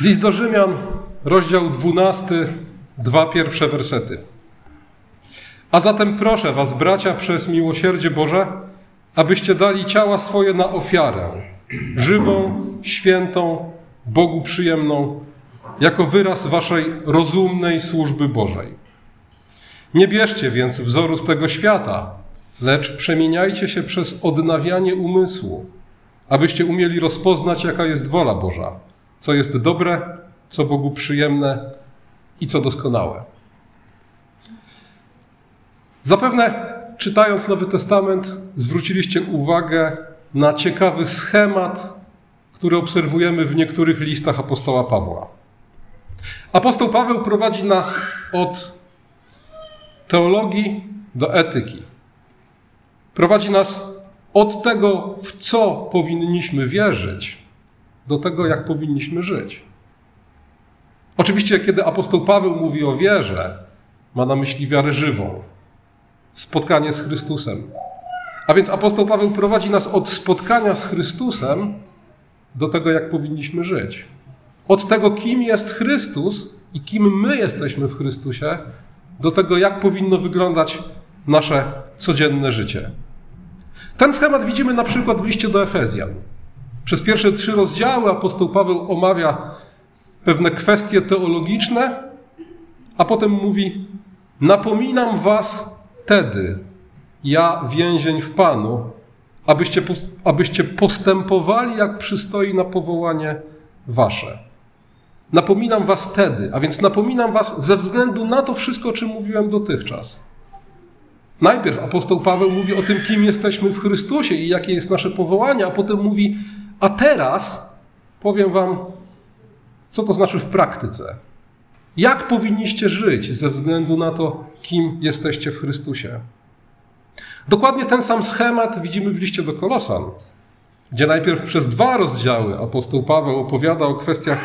List do Rzymian, rozdział 12, dwa pierwsze wersety. A zatem proszę Was, bracia, przez miłosierdzie Boże, abyście dali ciała swoje na ofiarę, żywą, świętą, Bogu przyjemną, jako wyraz Waszej rozumnej służby Bożej. Nie bierzcie więc wzoru z tego świata, lecz przemieniajcie się przez odnawianie umysłu, abyście umieli rozpoznać, jaka jest wola Boża, co jest dobre, co Bogu przyjemne i co doskonałe. Zapewne czytając Nowy Testament zwróciliście uwagę na ciekawy schemat, który obserwujemy w niektórych listach apostoła Pawła. Apostoł Paweł prowadzi nas od teologii do etyki. Prowadzi nas od tego, w co powinniśmy wierzyć, do tego, jak powinniśmy żyć. Oczywiście, kiedy apostoł Paweł mówi o wierze, ma na myśli wiarę żywą, spotkanie z Chrystusem. A więc apostoł Paweł prowadzi nas od spotkania z Chrystusem do tego, jak powinniśmy żyć. Od tego, kim jest Chrystus i kim my jesteśmy w Chrystusie, do tego, jak powinno wyglądać nasze codzienne życie. Ten schemat widzimy na przykład w liście do Efezjan. Przez pierwsze trzy rozdziały apostoł Paweł omawia pewne kwestie teologiczne, a potem mówi: Napominam was wtedy, ja więzień w Panu, abyście, abyście postępowali jak przystoi na powołanie wasze. Napominam was wtedy, a więc napominam was ze względu na to wszystko, o czym mówiłem dotychczas. Najpierw apostoł Paweł mówi o tym, kim jesteśmy w Chrystusie i jakie jest nasze powołanie, a potem mówi, a teraz powiem wam, co to znaczy w praktyce. Jak powinniście żyć ze względu na to, kim jesteście w Chrystusie? Dokładnie ten sam schemat widzimy w liście do Kolosan, gdzie najpierw przez dwa rozdziały apostoł Paweł opowiada o kwestiach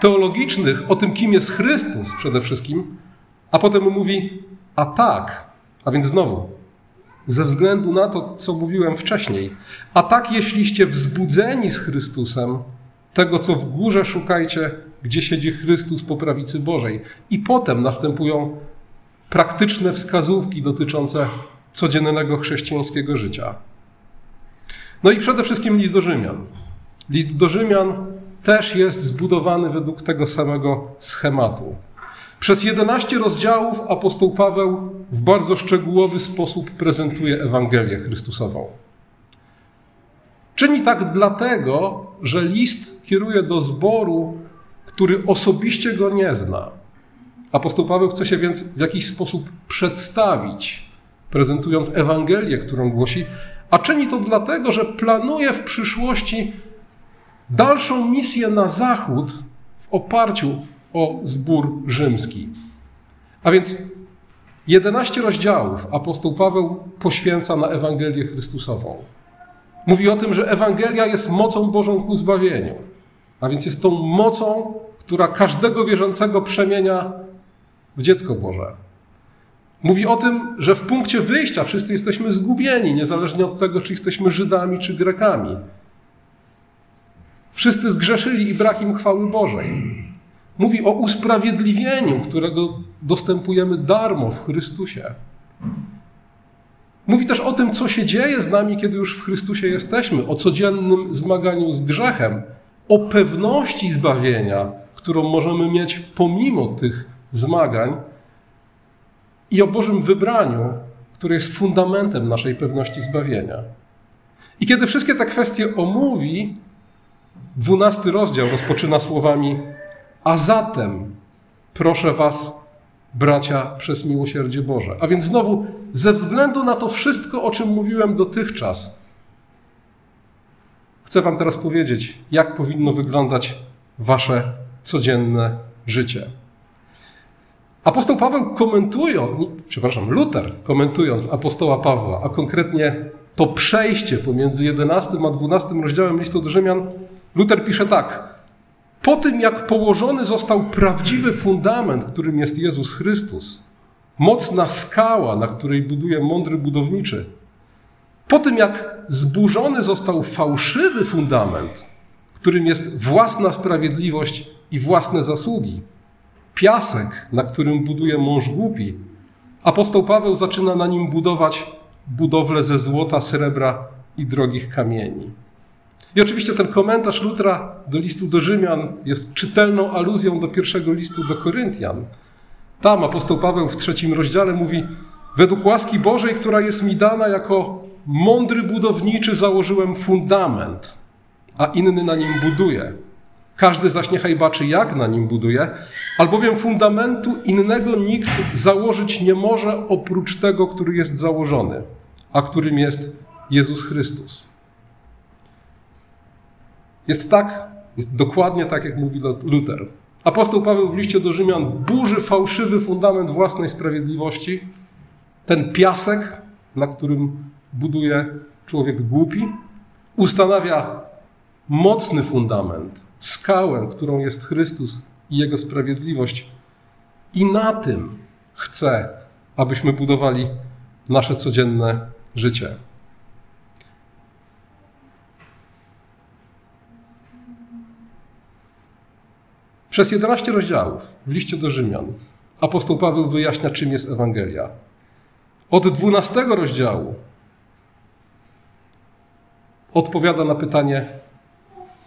teologicznych, o tym, kim jest Chrystus przede wszystkim, a potem mówi, a tak, a więc znowu, ze względu na to, co mówiłem wcześniej, a tak jeśliście wzbudzeni z Chrystusem, tego, co w górze szukajcie, gdzie siedzi Chrystus po prawicy Bożej. I potem następują praktyczne wskazówki dotyczące codziennego chrześcijańskiego życia. No i przede wszystkim list do Rzymian. List do Rzymian też jest zbudowany według tego samego schematu. Przez 11 rozdziałów apostoł Paweł w bardzo szczegółowy sposób prezentuje Ewangelię Chrystusową. Czyni tak dlatego, że list kieruje do zboru, który osobiście go nie zna. Apostoł Paweł chce się więc w jakiś sposób przedstawić, prezentując Ewangelię, którą głosi, a czyni to dlatego, że planuje w przyszłości dalszą misję na zachód w oparciu o zbór rzymski. A więc 11 rozdziałów apostoł Paweł poświęca na Ewangelię Chrystusową. Mówi o tym, że Ewangelia jest mocą Bożą ku zbawieniu. A więc jest tą mocą, która każdego wierzącego przemienia w dziecko Boże. Mówi o tym, że w punkcie wyjścia wszyscy jesteśmy zgubieni, niezależnie od tego, czy jesteśmy Żydami, czy Grekami. Wszyscy zgrzeszyli i brak im chwały Bożej. Mówi o usprawiedliwieniu, którego dostępujemy darmo w Chrystusie. Mówi też o tym, co się dzieje z nami, kiedy już w Chrystusie jesteśmy, o codziennym zmaganiu z grzechem, o pewności zbawienia, którą możemy mieć pomimo tych zmagań i o Bożym wybraniu, które jest fundamentem naszej pewności zbawienia. I kiedy wszystkie te kwestie omówi, dwunasty rozdział rozpoczyna słowami: A zatem proszę Was, bracia, przez miłosierdzie Boże. A więc znowu, ze względu na to wszystko, o czym mówiłem dotychczas, chcę Wam teraz powiedzieć, jak powinno wyglądać Wasze codzienne życie. Apostoł Paweł komentując, przepraszam, Luter komentując apostoła Pawła, a konkretnie to przejście pomiędzy 11 a 12 rozdziałem listu do Rzymian, Luter pisze tak. Po tym, jak położony został prawdziwy fundament, którym jest Jezus Chrystus, mocna skała, na której buduje mądry budowniczy, po tym, jak zburzony został fałszywy fundament, którym jest własna sprawiedliwość i własne zasługi. Piasek, na którym buduje mąż głupi. Apostoł Paweł zaczyna na nim budować budowlę ze złota, srebra i drogich kamieni. I oczywiście ten komentarz Lutra do listu do Rzymian jest czytelną aluzją do pierwszego listu do Koryntian. Tam apostoł Paweł w trzecim rozdziale mówi: Według łaski Bożej, która jest mi dana jako mądry budowniczy, założyłem fundament, a inny na nim buduje. Każdy zaś niechaj baczy, jak na nim buduje, albowiem fundamentu innego nikt założyć nie może oprócz tego, który jest założony, a którym jest Jezus Chrystus. Jest tak, jest dokładnie tak, jak mówi Luther. Apostoł Paweł w liście do Rzymian burzy fałszywy fundament własnej sprawiedliwości, ten piasek, na którym buduje człowiek głupi, ustanawia mocny fundament, skałę, którą jest Chrystus i Jego sprawiedliwość. I na tym chce, abyśmy budowali nasze codzienne życie. Przez 11 rozdziałów w liście do Rzymian apostoł Paweł wyjaśnia, czym jest Ewangelia. Od 12 rozdziału odpowiada na pytanie,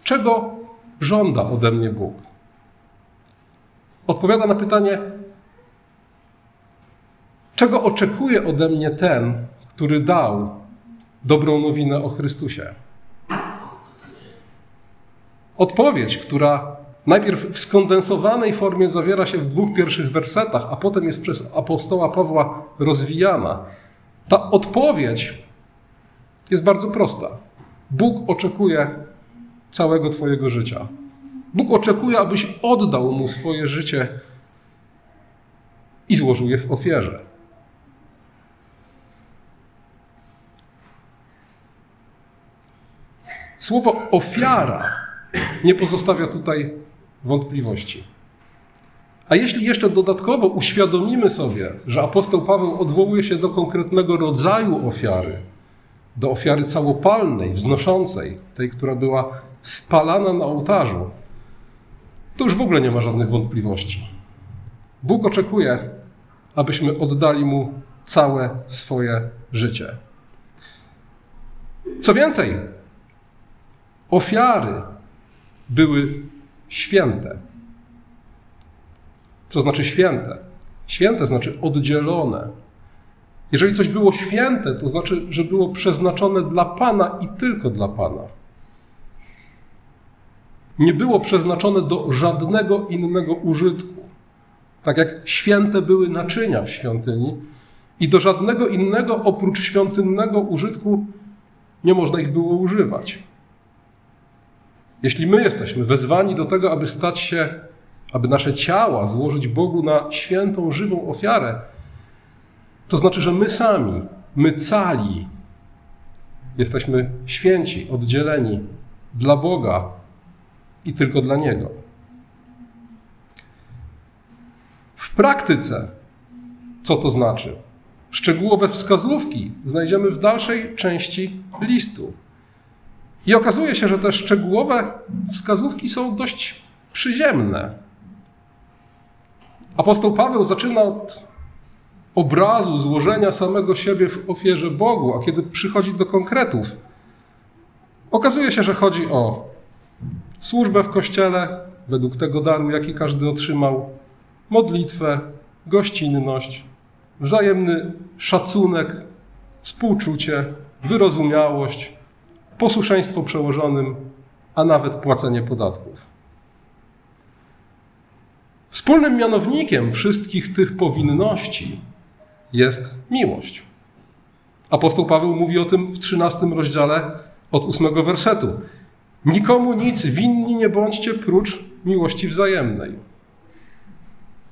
czego żąda ode mnie Bóg. Odpowiada na pytanie, czego oczekuje ode mnie ten, który dał dobrą nowinę o Chrystusie. Odpowiedź, która najpierw w skondensowanej formie zawiera się w dwóch pierwszych wersetach, a potem jest przez apostoła Pawła rozwijana. Ta odpowiedź jest bardzo prosta. Bóg oczekuje całego Twojego życia. Bóg oczekuje, abyś oddał mu swoje życie i złożył je w ofierze. Słowo ofiara nie pozostawia tutaj wątpliwości. A jeśli jeszcze dodatkowo uświadomimy sobie, że apostoł Paweł odwołuje się do konkretnego rodzaju ofiary, do ofiary całopalnej, wznoszącej, tej, która była spalana na ołtarzu, to już w ogóle nie ma żadnych wątpliwości. Bóg oczekuje, abyśmy oddali mu całe swoje życie. Co więcej, ofiary były święte. Co znaczy święte? Święte znaczy oddzielone. Jeżeli coś było święte, to znaczy, że było przeznaczone dla Pana i tylko dla Pana. Nie było przeznaczone do żadnego innego użytku. Tak jak święte były naczynia w świątyni, i do żadnego innego oprócz świątynnego użytku nie można ich było używać. Jeśli my jesteśmy wezwani do tego, aby stać się, aby nasze ciała złożyć Bogu na świętą, żywą ofiarę, to znaczy, że my sami, my cali, jesteśmy święci, oddzieleni dla Boga i tylko dla Niego. W praktyce, co to znaczy? Szczegółowe wskazówki znajdziemy w dalszej części listu. I okazuje się, że te szczegółowe wskazówki są dość przyziemne. Apostoł Paweł zaczyna od obrazu złożenia samego siebie w ofierze Bogu, a kiedy przychodzi do konkretów, okazuje się, że chodzi o służbę w kościele według tego daru, jaki każdy otrzymał, modlitwę, gościnność, wzajemny szacunek, współczucie, wyrozumiałość, posłuszeństwo przełożonym, a nawet płacenie podatków. Wspólnym mianownikiem wszystkich tych powinności jest miłość. Apostoł Paweł mówi o tym w 13 rozdziale od 8 wersetu. Nikomu nic winni nie bądźcie prócz miłości wzajemnej.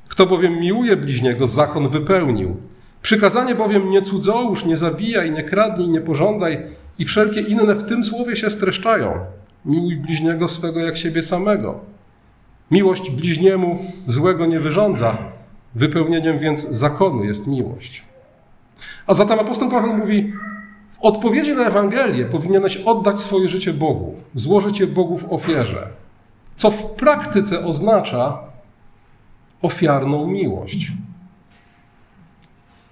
Kto bowiem miłuje bliźniego, zakon wypełnił. Przykazanie bowiem nie cudzołóż, nie zabijaj, nie kradnij, nie pożądaj i wszelkie inne w tym słowie się streszczają. Miłuj bliźniego swego jak siebie samego. Miłość bliźniemu złego nie wyrządza, wypełnieniem więc zakonu jest miłość. A zatem apostoł Paweł mówi: w odpowiedzi na Ewangelię powinieneś oddać swoje życie Bogu, złożyć je Bogu w ofierze, co w praktyce oznacza ofiarną miłość.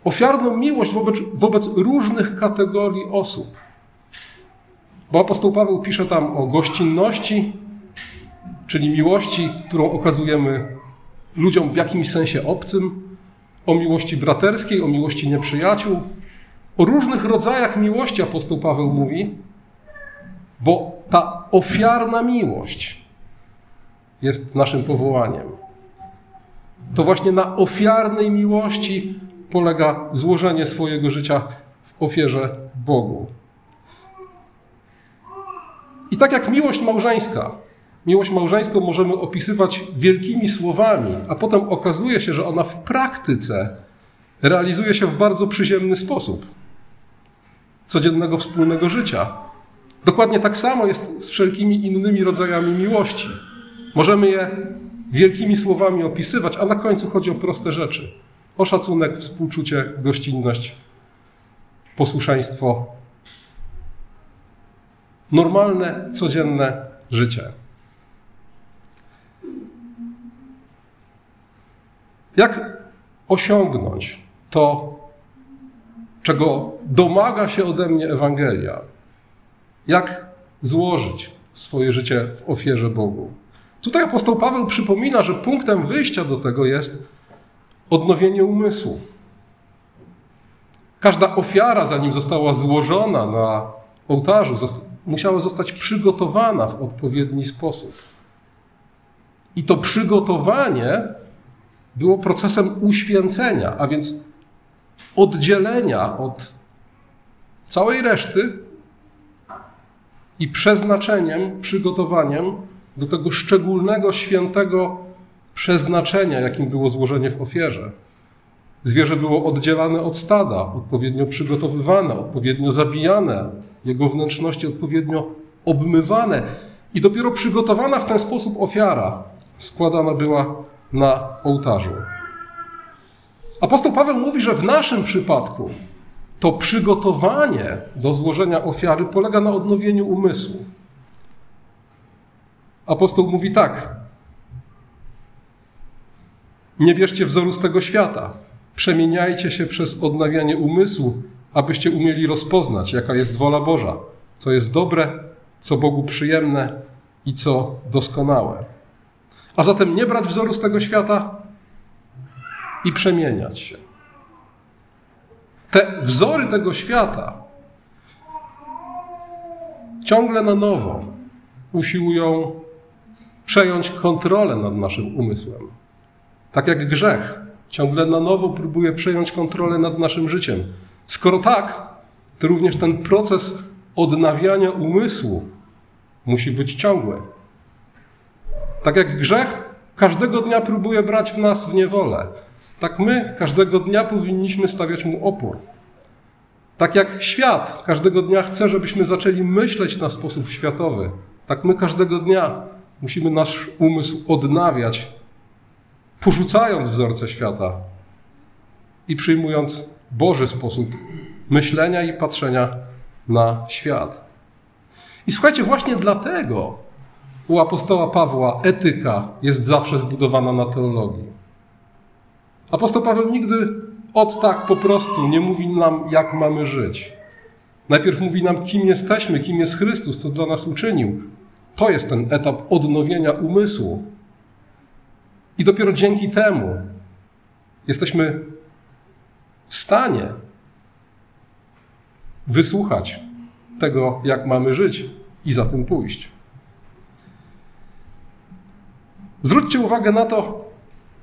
Ofiarną miłość wobec, wobec różnych kategorii osób. Bo apostoł Paweł pisze tam o gościnności, czyli miłości, którą okazujemy ludziom w jakimś sensie obcym, o miłości braterskiej, o miłości nieprzyjaciół, o różnych rodzajach miłości apostoł Paweł mówi, bo ta ofiarna miłość jest naszym powołaniem. To właśnie na ofiarnej miłości polega złożenie swojego życia w ofierze Bogu. I tak jak miłość małżeńska, miłość małżeńską możemy opisywać wielkimi słowami, a potem okazuje się, że ona w praktyce realizuje się w bardzo przyziemny sposób codziennego wspólnego życia. Dokładnie tak samo jest z wszelkimi innymi rodzajami miłości. Możemy je wielkimi słowami opisywać, a na końcu chodzi o proste rzeczy: o szacunek, współczucie, gościnność, posłuszeństwo. Normalne, codzienne życie. Jak osiągnąć to, czego domaga się ode mnie Ewangelia? Jak złożyć swoje życie w ofierze Bogu? Tutaj apostoł Paweł przypomina, że punktem wyjścia do tego jest odnowienie umysłu. Każda ofiara, zanim została złożona na ołtarzu, musiała zostać przygotowana w odpowiedni sposób. I to przygotowanie było procesem uświęcenia, a więc oddzielenia od całej reszty i przeznaczeniem, przygotowaniem do tego szczególnego, świętego przeznaczenia, jakim było złożenie w ofierze. Zwierzę było oddzielane od stada, odpowiednio przygotowywane, odpowiednio zabijane, jego wnętrzności odpowiednio obmywane. I dopiero przygotowana w ten sposób ofiara składana była na ołtarzu. Apostoł Paweł mówi, że w naszym przypadku to przygotowanie do złożenia ofiary polega na odnowieniu umysłu. Apostoł mówi tak: Nie bierzcie wzoru z tego świata. Przemieniajcie się przez odnawianie umysłu, abyście umieli rozpoznać, jaka jest wola Boża, co jest dobre, co Bogu przyjemne i co doskonałe. A zatem nie brać wzoru z tego świata i przemieniać się. Te wzory tego świata ciągle na nowo usiłują przejąć kontrolę nad naszym umysłem. Tak jak grzech ciągle na nowo próbuje przejąć kontrolę nad naszym życiem. Skoro tak, to również ten proces odnawiania umysłu musi być ciągły. Tak jak grzech każdego dnia próbuje brać w nas w niewolę, tak my każdego dnia powinniśmy stawiać mu opór. Tak jak świat każdego dnia chce, żebyśmy zaczęli myśleć na sposób światowy, tak my każdego dnia musimy nasz umysł odnawiać, porzucając wzorce świata i przyjmując Boży sposób myślenia i patrzenia na świat. I słuchajcie, właśnie dlatego u apostoła Pawła etyka jest zawsze zbudowana na teologii. Apostoł Paweł nigdy od tak po prostu nie mówi nam, jak mamy żyć. Najpierw mówi nam, kim jesteśmy, kim jest Chrystus, co dla nas uczynił. To jest ten etap odnowienia umysłu. I dopiero dzięki temu jesteśmy w stanie wysłuchać tego, jak mamy żyć i za tym pójść. Zwróćcie uwagę na to,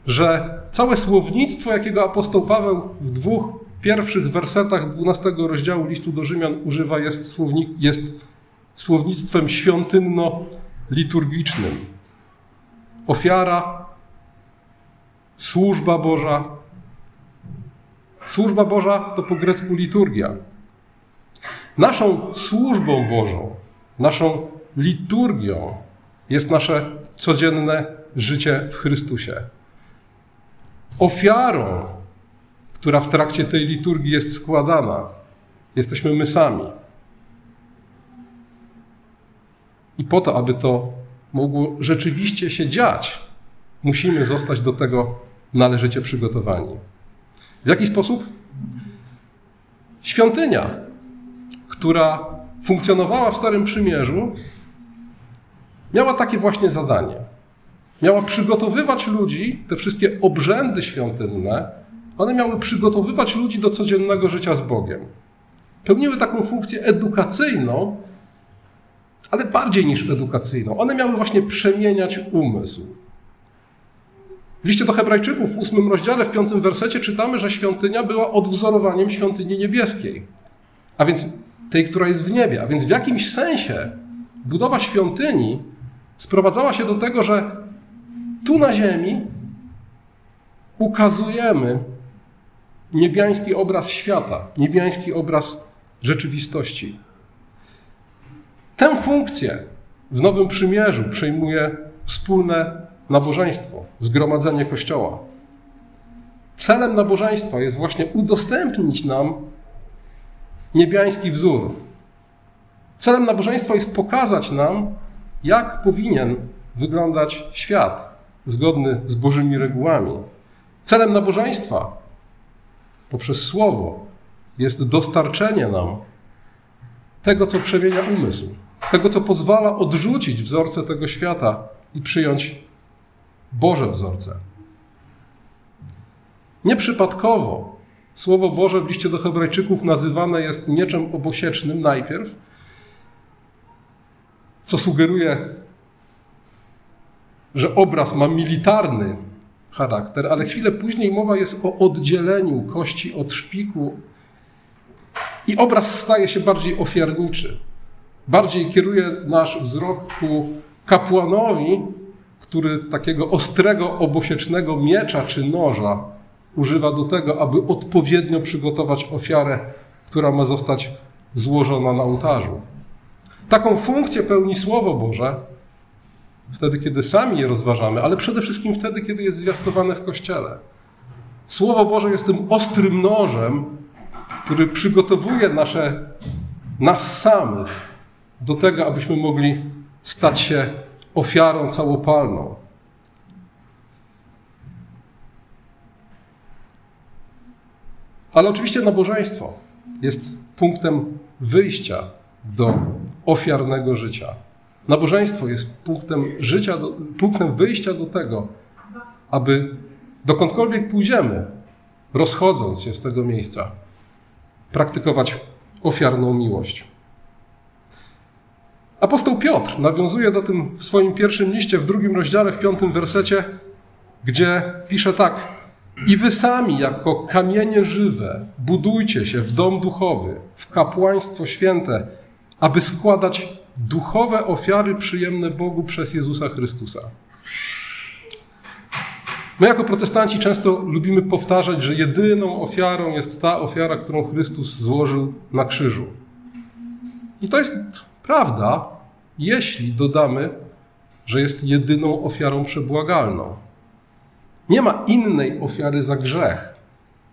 że całe słownictwo, jakiego apostoł Paweł w dwóch pierwszych wersetach 12 rozdziału listu do Rzymian używa, jest, słownik, jest słownictwem świątynno-liturgicznym. Ofiara, służba Boża. Służba Boża to po grecku liturgia. Naszą służbą Bożą, naszą liturgią jest nasze codzienne życie w Chrystusie. Ofiarą, która w trakcie tej liturgii jest składana, jesteśmy my sami. I po to, aby to mogło rzeczywiście się dziać, musimy zostać do tego należycie przygotowani. W jaki sposób? Świątynia, która funkcjonowała w Starym Przymierzu, miała takie właśnie zadanie. Miała przygotowywać ludzi, te wszystkie obrzędy świątynne, one miały przygotowywać ludzi do codziennego życia z Bogiem. Pełniły taką funkcję edukacyjną, ale bardziej niż edukacyjną. One miały właśnie przemieniać umysł. Liście do Hebrajczyków w ósmym rozdziale, w piątym wersecie czytamy, że świątynia była odwzorowaniem świątyni niebieskiej, a więc tej, która jest w niebie. A więc w jakimś sensie budowa świątyni sprowadzała się do tego, że tu na ziemi ukazujemy niebiański obraz świata, niebiański obraz rzeczywistości. Tę funkcję w Nowym Przymierzu przejmuje wspólne nabożeństwo, zgromadzenie Kościoła. Celem nabożeństwa jest właśnie udostępnić nam niebiański wzór. Celem nabożeństwa jest pokazać nam, jak powinien wyglądać świat zgodny z Bożymi regułami. Celem nabożeństwa poprzez Słowo jest dostarczenie nam tego, co przemienia umysł, tego, co pozwala odrzucić wzorce tego świata i przyjąć Boże wzorce. Nieprzypadkowo Słowo Boże w liście do Hebrajczyków nazywane jest mieczem obosiecznym najpierw, co sugeruje, że obraz ma militarny charakter, ale chwilę później mowa jest o oddzieleniu kości od szpiku i obraz staje się bardziej ofiarniczy. Bardziej kieruje nasz wzrok ku kapłanowi, który takiego ostrego, obosiecznego miecza czy noża używa do tego, aby odpowiednio przygotować ofiarę, która ma zostać złożona na ołtarzu. Taką funkcję pełni Słowo Boże wtedy, kiedy sami je rozważamy, ale przede wszystkim wtedy, kiedy jest zwiastowane w Kościele. Słowo Boże jest tym ostrym nożem, który przygotowuje nasze, nas samych do tego, abyśmy mogli stać się ofiarą całopalną. Ale oczywiście nabożeństwo jest punktem wyjścia do ofiarnego życia. Nabożeństwo jest punktem życia, punktem wyjścia do tego, aby dokądkolwiek pójdziemy, rozchodząc się z tego miejsca, praktykować ofiarną miłość. Apostoł Piotr nawiązuje do tym w swoim pierwszym liście, w drugim rozdziale, w piątym wersecie, gdzie pisze tak: I wy sami, jako kamienie żywe, budujcie się w dom duchowy, w kapłaństwo święte, aby składać duchowe ofiary przyjemne Bogu przez Jezusa Chrystusa. My, jako protestanci, często lubimy powtarzać, że jedyną ofiarą jest ta ofiara, którą Chrystus złożył na krzyżu. I to jest prawda, jeśli dodamy, że jest jedyną ofiarą przebłagalną. Nie ma innej ofiary za grzech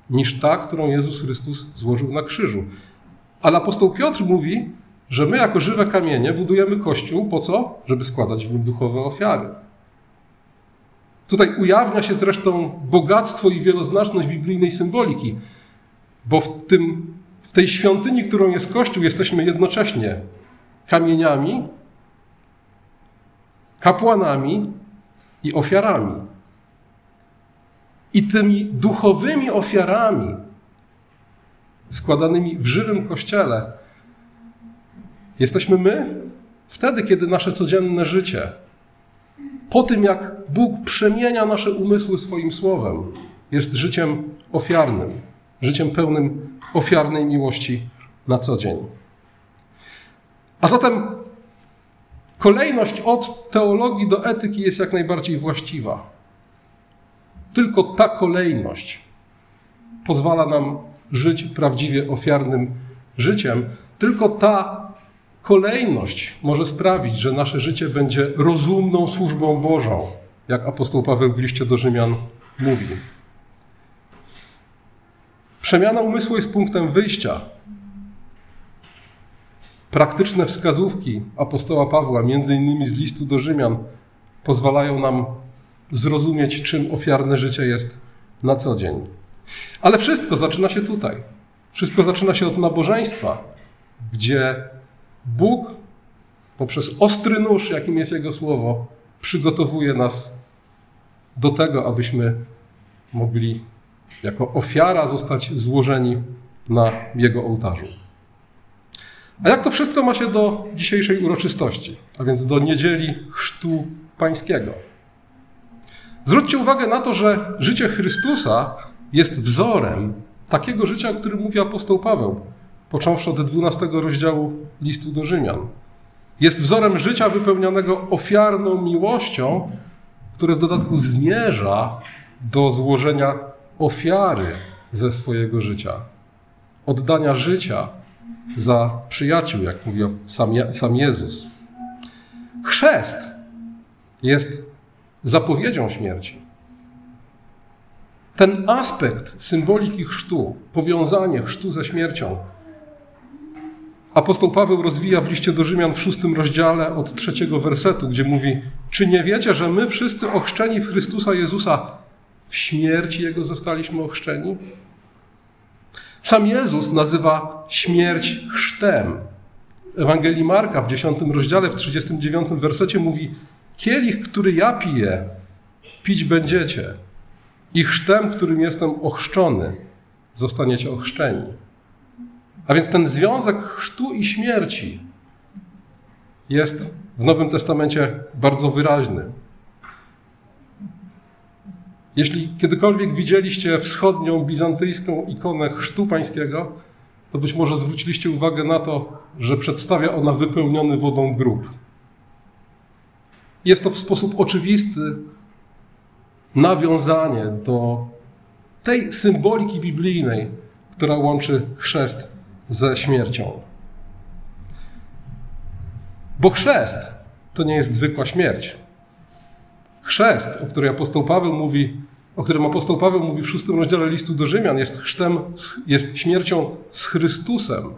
niż ta, którą Jezus Chrystus złożył na krzyżu. Ale apostoł Piotr mówi, że my jako żywe kamienie budujemy Kościół po co? Żeby składać w nim duchowe ofiary. Tutaj ujawnia się zresztą bogactwo i wieloznaczność biblijnej symboliki, bo w, tym, w tej świątyni, którą jest Kościół, jesteśmy jednocześnie kamieniami, kapłanami i ofiarami. I tymi duchowymi ofiarami składanymi w żywym kościele jesteśmy my wtedy, kiedy nasze codzienne życie, po tym jak Bóg przemienia nasze umysły swoim słowem, jest życiem ofiarnym, życiem pełnym ofiarnej miłości na co dzień. A zatem kolejność od teologii do etyki jest jak najbardziej właściwa. Tylko ta kolejność pozwala nam żyć prawdziwie ofiarnym życiem. Tylko ta kolejność może sprawić, że nasze życie będzie rozumną służbą Bożą, jak apostoł Paweł w liście do Rzymian mówi. Przemiana umysłu jest punktem wyjścia praktyczne wskazówki apostoła Pawła, między innymi z listu do Rzymian, pozwalają nam zrozumieć, czym ofiarne życie jest na co dzień. Ale wszystko zaczyna się tutaj. Wszystko zaczyna się od nabożeństwa, gdzie Bóg poprzez ostry nóż, jakim jest Jego słowo, przygotowuje nas do tego, abyśmy mogli jako ofiara zostać złożeni na Jego ołtarzu. A jak to wszystko ma się do dzisiejszej uroczystości, a więc do niedzieli Chrztu Pańskiego? Zwróćcie uwagę na to, że życie Chrystusa jest wzorem takiego życia, o którym mówi apostoł Paweł, począwszy od 12 rozdziału listu do Rzymian. Jest wzorem życia wypełnionego ofiarną miłością, które w dodatku zmierza do złożenia ofiary ze swojego życia, oddania życia za przyjaciół, jak mówi sam, sam Jezus. Chrzest jest zapowiedzią śmierci. Ten aspekt symboliki chrztu, powiązanie chrztu ze śmiercią, apostoł Paweł rozwija w liście do Rzymian w szóstym rozdziale od trzeciego wersetu, gdzie mówi: Czy nie wiecie, że my wszyscy ochrzczeni w Chrystusa Jezusa w śmierci Jego zostaliśmy ochrzczeni? Sam Jezus nazywa śmierć chrztem. Ewangelii Marka w 10 rozdziale, w 39 wersecie mówi: Kielich, który ja piję, pić będziecie, i chrztem, którym jestem ochrzczony, zostaniecie ochrzczeni. A więc ten związek chrztu i śmierci jest w Nowym Testamencie bardzo wyraźny. Jeśli kiedykolwiek widzieliście wschodnią bizantyjską ikonę chrztu pańskiego, to być może zwróciliście uwagę na to, że przedstawia ona wypełniony wodą grób. Jest to w sposób oczywisty nawiązanie do tej symboliki biblijnej, która łączy chrzest ze śmiercią. Bo chrzest to nie jest zwykła śmierć. Chrzest, o którym apostoł Paweł mówi, o którym apostoł Paweł mówi w szóstym rozdziale listu do Rzymian, jest chrztem, jest śmiercią z Chrystusem,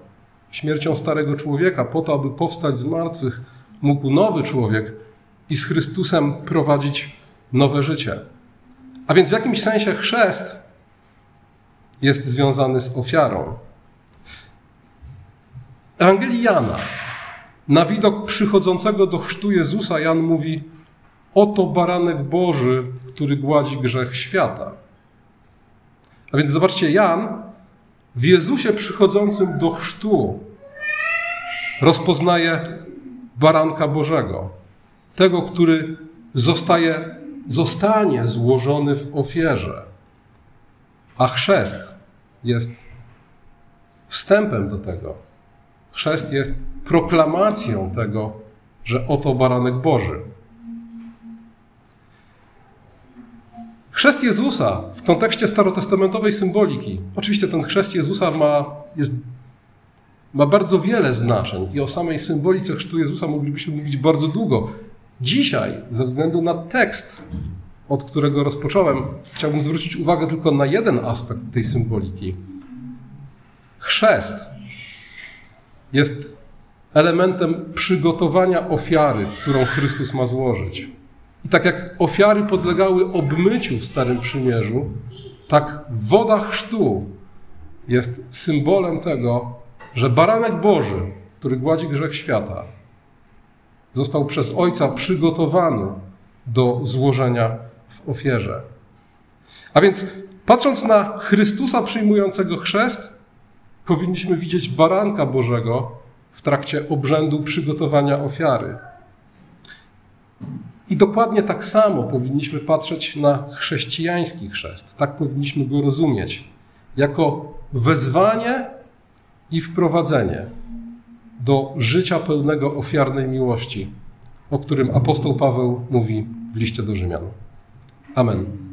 śmiercią starego człowieka, po to, aby powstać z martwych, mógł nowy człowiek i z Chrystusem prowadzić nowe życie. A więc w jakimś sensie chrzest jest związany z ofiarą. Ewangelii Jana. Na widok przychodzącego do chrztu Jezusa Jan mówi: Oto baranek Boży, który gładzi grzech świata. A więc zobaczcie, Jan w Jezusie przychodzącym do chrztu rozpoznaje baranka Bożego, tego, który zostaje, zostanie złożony w ofierze. A chrzest jest wstępem do tego. Chrzest jest proklamacją tego, że oto baranek Boży. Chrzest Jezusa w kontekście starotestamentowej symboliki. Oczywiście ten chrzest Jezusa ma, jest, ma bardzo wiele znaczeń i o samej symbolice chrztu Jezusa moglibyśmy mówić bardzo długo. Dzisiaj, ze względu na tekst, od którego rozpocząłem, chciałbym zwrócić uwagę tylko na jeden aspekt tej symboliki. Chrzest jest elementem przygotowania ofiary, którą Chrystus ma złożyć. I tak jak ofiary podlegały obmyciu w Starym Przymierzu, tak woda chrztu jest symbolem tego, że baranek Boży, który gładzi grzech świata, został przez Ojca przygotowany do złożenia w ofierze. A więc patrząc na Chrystusa przyjmującego chrzest, powinniśmy widzieć baranka Bożego w trakcie obrzędu przygotowania ofiary. I dokładnie tak samo powinniśmy patrzeć na chrześcijański chrzest. Tak powinniśmy go rozumieć. Jako wezwanie i wprowadzenie do życia pełnego ofiarnej miłości, o którym apostoł Paweł mówi w liście do Rzymian. Amen.